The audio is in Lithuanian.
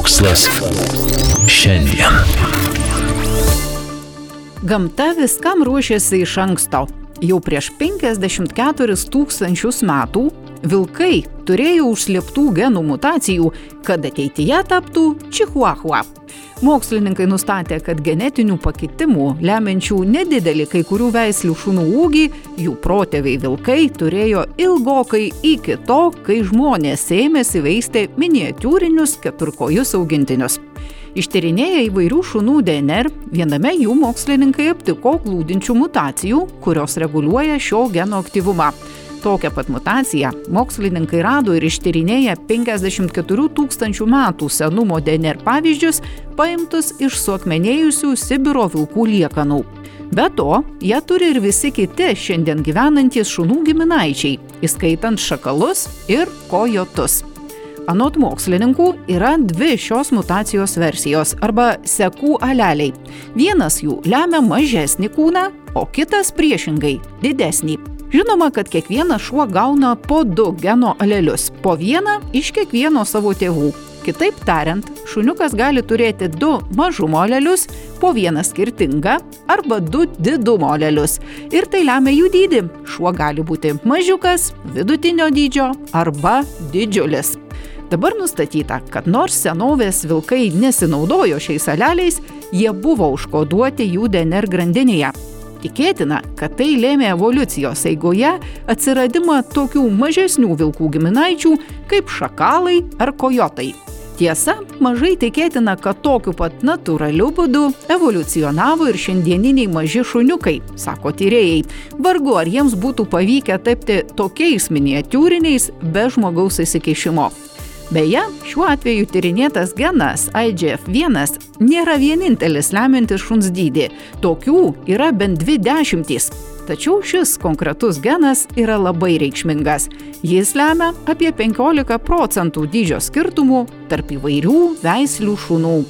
Mokslas šiandien. Gamta viskam ruošiasi iš anksto. Jau prieš 54 tūkstančius metų vilkai turėjo užslėptų genų mutacijų, kad ateityje taptų čihuahua. Mokslininkai nustatė, kad genetinių pakitimų, lemiančių nedidelį kai kurių veislių šunų ūgį, jų protėviai vilkai turėjo ilgokai iki to, kai žmonės ėmėsi veisti miniatūrinius keturkojus augintinius. Ištyrinėję įvairių šunų DNR, viename jų mokslininkai aptiko glūdinčių mutacijų, kurios reguliuoja šio geno aktyvumą. Tokią pat mutaciją mokslininkai rado ir ištyrinėję 54 tūkstančių metų senumo DNR pavyzdžius, paimtus iš suakmenėjusių Sibiro vilkų liekanų. Be to, jie turi ir visi kiti šiandien gyvenantys šunų giminaičiai, įskaitant šakalus ir kojotus. Anot mokslininkų yra dvi šios mutacijos versijos arba sekų aleliai. Vienas jų lemia mažesnį kūną, o kitas priešingai - didesnį. Žinoma, kad kiekvienas šuo gauna po du geno alelius, po vieną iš kiekvieno savo tėvų. Kitaip tariant, šuniukas gali turėti du mažumo alelius, po vieną skirtingą arba du didumo alelius. Ir tai lemia jų dydį. Šuo gali būti mažiukas, vidutinio dydžio arba didžiulis. Dabar nustatyta, kad nors senovės vilkai nesinaudojo šiais aleliais, jie buvo užkoduoti jų DNR grandinėje. Tikėtina, kad tai lėmė evoliucijos eigoje atsiradimą tokių mažesnių vilkų giminaičių kaip šakalai ar kojotai. Tiesa, mažai tikėtina, kad tokiu pat natūraliu būdu evoliucionavo ir šiandieniniai maži šuniukai, sako tyrėjai. Vargu ar jiems būtų pavykę tapti tokiais miniatūriniais be žmogaus įsikišimo. Beje, šiuo atveju tyrinėtas genas IGF-1 nėra vienintelis lemiantis šuns dydį. Tokių yra bent dvi dešimtys. Tačiau šis konkretus genas yra labai reikšmingas. Jis lemia apie 15 procentų dydžio skirtumų tarp įvairių veislių šunų.